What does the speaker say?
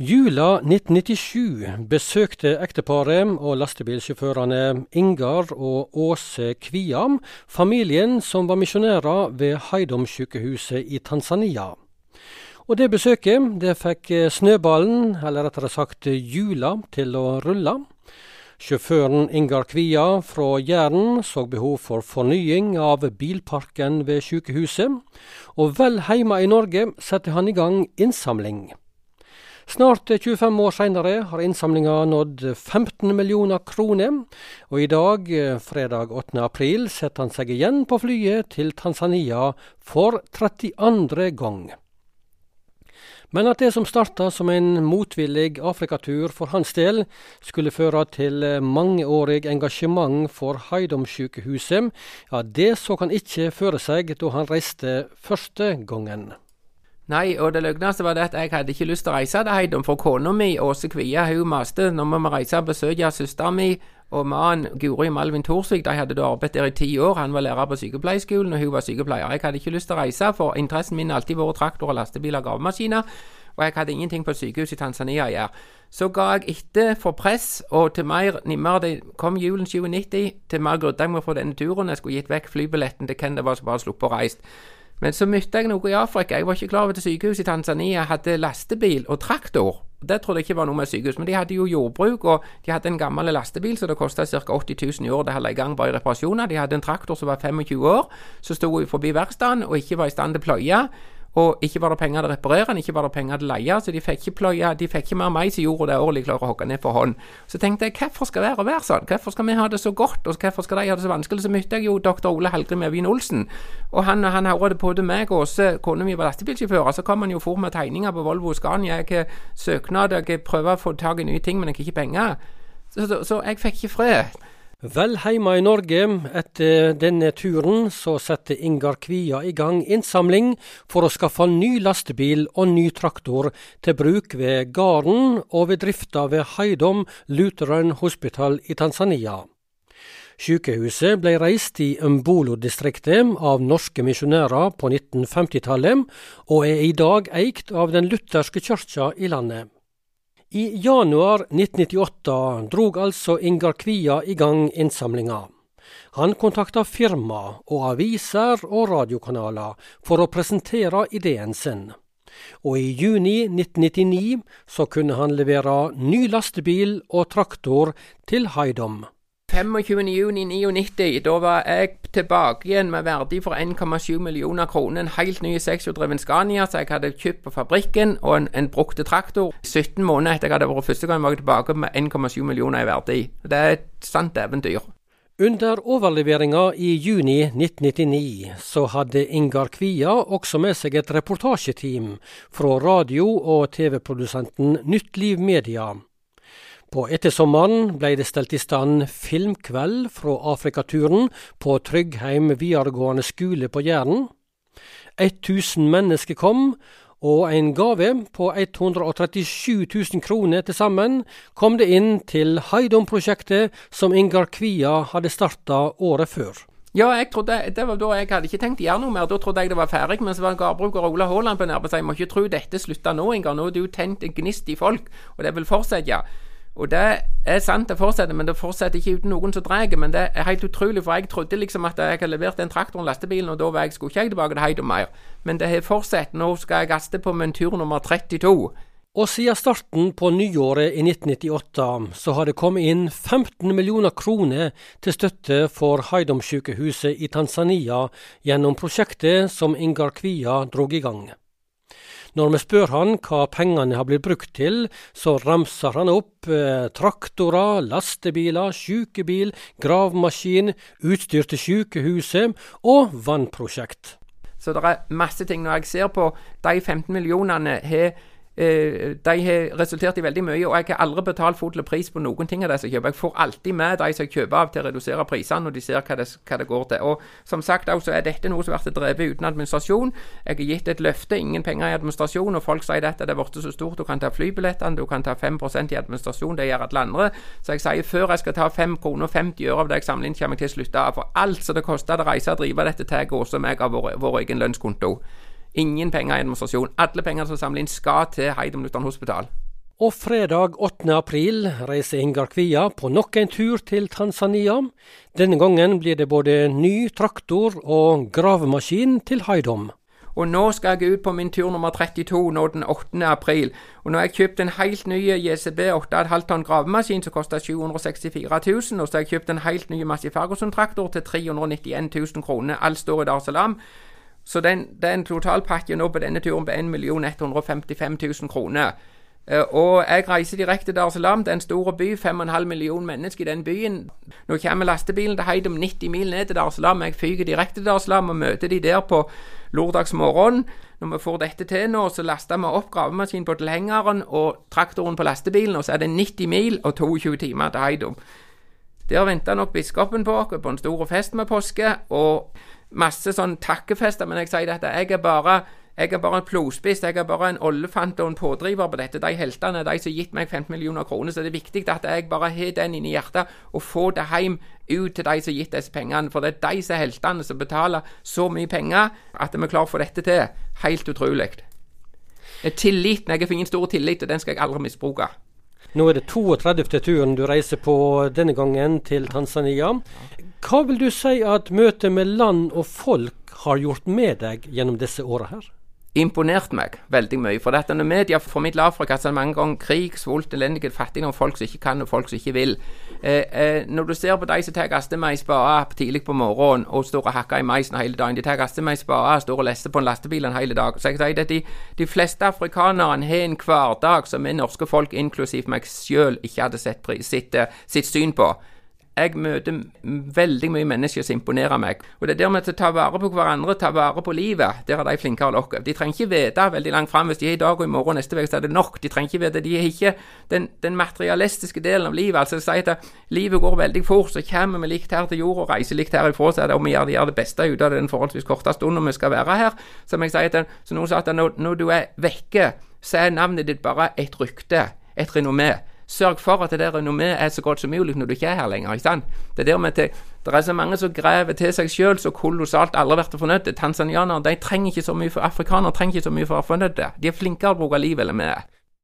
Jula 1997 besøkte ekteparet og lastebilsjåførene Ingar og Åse Kviam familien som var misjonærer ved Haidom-sykehuset i Tanzania. Og det besøket det fikk snøballen, eller rettere sagt jula, til å rulle. Sjåføren Ingar Kvia fra Jæren så behov for fornying av bilparken ved sykehuset, og vel hjemme i Norge satte han i gang innsamling. Snart 25 år seinere har innsamlinga nådd 15 millioner kroner, og i dag, fredag 8. april, setter han seg igjen på flyet til Tanzania for 32. gang. Men at det som starta som en motvillig Afrikatur for hans del, skulle føre til mangeårig engasjement for Haidom-sykehuset, ja, det så han ikke føre seg da han reiste første gangen. Nei, og det løgneste var det at jeg hadde ikke lyst til å reise til Heidom, for kona mi, Åse Kvia, hun maste nå må vi reise og besøke søsteren min og mannen Guri Malvin Thorsvik. De hadde da arbeidet der i ti år. Han var lærer på sykepleierskolen, og hun var sykepleier. Jeg hadde ikke lyst til å reise, for interessen min har alltid vært traktor og lastebiler og gravemaskiner. Og jeg hadde ingenting på sykehuset i Tanzania å gjøre. Så ga jeg etter for press, og til mer nimmer det kom julen 97, til mer grudde jeg meg for denne turen. Jeg skulle gitt vekk flybilletten til hvem det var som bare sluppet å reise. Men så møtte jeg noe i Afrika. Jeg var ikke klar over at sykehuset i Tanzania hadde lastebil og traktor. Det trodde jeg ikke var noe med sykehus, men de hadde jo jordbruk, og de hadde en gammel lastebil så det kosta ca. 80 000 i året å holde i gang bare i reparasjoner. De hadde en traktor som var 25 år, som sto forbi verkstedet og ikke var i stand til å pløye. Og ikke var det penger til å reparere den, ikke var det penger til å leie, så de fikk ikke pløye, de fikk ikke mer mais i jorda det året de klarer å hogge ned for hånd. Så tenkte jeg, hvorfor skal det være sånn? Hvorfor skal vi ha det så godt, og hvorfor skal de ha det så vanskelig? Så møtte jeg jo doktor Ole Helgrim Evjen Olsen, og han, han hørte både meg og Åse, kona mi var lastebilsjåfør, så kom han jo for med tegninger på Volvo Scania. Jeg har søknad, jeg prøver å få tak i nye ting, men jeg har ikke penger. Så, så, så jeg fikk ikke fred. Vel heime i Norge, etter denne turen, så setter Ingar Kvia i gang innsamling for å skaffe ny lastebil og ny traktor til bruk ved gården og ved drifta ved Heidom Lutheran Hospital i Tanzania. Sykehuset ble reist i Mbolo-distriktet av norske misjonærer på 1950-tallet, og er i dag eikt av den lutherske kirka i landet. I januar 1998 drog altså Ingar Kvia i gang innsamlinga. Han kontakta firma og aviser og radiokanaler for å presentere ideen sin. Og i juni 1999 så kunne han levere ny lastebil og traktor til Haidom. 25.6.99, da var jeg tilbake igjen med verdi for 1,7 millioner kroner. En helt ny sekshjuldreven Scania som jeg hadde kjøpt på fabrikken, og en, en brukte traktor. 17 måneder etter jeg hadde vært første gang, var jeg tilbake med 1,7 millioner i verdi. Det er et sant eventyr. Under overleveringa i juni 1999 så hadde Ingar Kvia også med seg et reportasjeteam fra radio- og TV-produsenten Nytt Liv Media. På ettersommeren ble det stelt i stand filmkveld fra Afrikaturen på Tryggheim videregående skole på Jæren. 1000 mennesker kom, og en gave på 137 000 kroner til sammen kom det inn til Heidom-prosjektet som Ingar Kvia hadde starta året før. Ja, jeg trodde, det var da jeg hadde ikke tenkt å gjøre noe mer. Da trodde jeg det var ferdig. Men så var gårdbruker Ola Haaland på nærmest. Jeg må ikke tro dette slutter nå, Ingar. Nå er det jo tent en gnist i folk, og det vil fortsette. Og det er sant, det fortsetter, men det fortsetter ikke uten noen som drar. Men det er helt utrolig, for jeg trodde liksom at jeg hadde levert den traktoren, lastebilen, og da var jeg, skulle ikke jeg tilbake til Heidom mer. Men det har fortsatt. Nå skal jeg gaste på min tur nummer 32. Og siden starten på nyåret i 1998 så har det kommet inn 15 millioner kroner til støtte for Haidom-sykehuset i Tanzania gjennom prosjektet som Ingar Kvia drog i gang. Når vi spør han hva pengene har blitt brukt til, så ramser han opp eh, traktorer, lastebiler, sykebil, gravemaskin, utstyr til sykehuset og vannprosjekt. Så det er masse ting. Når jeg ser på de 15 millionene har de har resultert i veldig mye, og jeg har aldri betalt full pris på noen ting av det som jeg kjøper. Jeg får alltid med de som jeg kjøper av til å redusere prisene når de ser hva det, hva det går til. Og som sagt også er dette noe som vært drevet uten administrasjon. Jeg har gitt et løfte, ingen penger i administrasjon, og folk sier dette det er blitt så stort. Du kan ta flybillettene, du kan ta 5% i administrasjon, det gjør alle andre. Så jeg sier før jeg skal ta 5 kroner og 50 øre av det jeg samler inn, kommer jeg til å slutte av. For alt som det koster å reise og drive dette til, også meg av vår, vår egen lønnskonto. Ingen penger i administrasjon. Alle pengene som samler inn, skal til Heidem Lutheran Hospital. Og fredag 8. april reiser Ingar Kvia på nok en tur til Tanzania. Denne gangen blir det både ny traktor og gravemaskin til Heidom. Og nå skal jeg ut på min tur nummer 32 nå den 8. april. Og nå har jeg kjøpt en helt ny JCB 8,5 tonn gravemaskin som koster 764 000. Og så har jeg kjøpt en helt ny Massi Ferguson-traktor til 391 000 kroner. Alt står i Dar. Så den, den totalpakken nå på denne turen på 1 155 000 kroner. Eh, og jeg reiser direkte til Arsalam, det er en stor by, 5,5 millioner mennesker i den byen. Nå kommer lastebilen til Heidum 90 mil ned til Darsalam. Jeg fyker direkte til Darsalam og møter de der på lørdagsmorgen. Når vi får dette til nå, så laster vi opp gravemaskinen på tilhengeren og traktoren på lastebilen, og så er det 90 mil og 22 timer til Heidum. Der venter nok biskopen på oss på en stor fest med påske, og masse sånn takkefester. Men jeg sier at jeg er bare jeg er bare en plospiss, jeg er bare en ollefant og en pådriver på dette. De heltene de som har gitt meg 15 millioner kroner, så det er viktig at jeg bare har den inni hjertet og får det hjem ut til de som har gitt disse pengene. For det er de som er heltene som betaler så mye penger at vi klarer å få dette til. Helt utrolig. Tilliten, jeg har ingen stor tillit, og den skal jeg aldri misbruke. Nå er det 32. turen du reiser på denne gangen til Tanzania. Hva vil du si at møtet med land og folk har gjort med deg gjennom disse åra her? imponert meg veldig mye. For dette når media formidler Afrika så mange ganger krig, svolt, elendighet, fattigdom, folk som ikke kan og folk som ikke vil. Eh, eh, når du ser på de som tar gaste med ei spade tidlig på morgenen og står og hakker i meisen hele dagen, de tar gaste med ei og står og lesser på en lastebil en hel dag. Så jeg sier at de, de fleste afrikanerne har en hverdag som vi norske folk, inklusiv meg sjøl, ikke hadde sett sitt, sitt syn på. Jeg møter veldig mye mennesker som imponerer meg. Og det er der med å ta vare på hverandre, ta vare på livet, der er de flinkere enn oss. De trenger ikke vite veldig langt fram. Hvis de er i dag og i morgen neste uke, så er det nok. De trenger ikke vite De er ikke den, den materialistiske delen av livet. Altså si at livet går veldig fort, så kommer vi likt her til jord og reiser likt herifra, så er det om vi gjør, gjør det beste ut av den forholdsvis korte stunden vi skal være her. Som jeg sier at, så noen sa at når, når du er vekke, så er navnet ditt bare et rykte, et renommé. Sørg for at det der renommeet er så godt som mulig når du ikke er her lenger. ikke sant? Det er der med til, det er så mange som graver til seg sjøl så kolossalt aldri vært fornøyde. Tanzanianere de trenger ikke så mye for afrikanere trenger ikke så mye for å være fornøyde. De er flinkere å bruke livet eller er.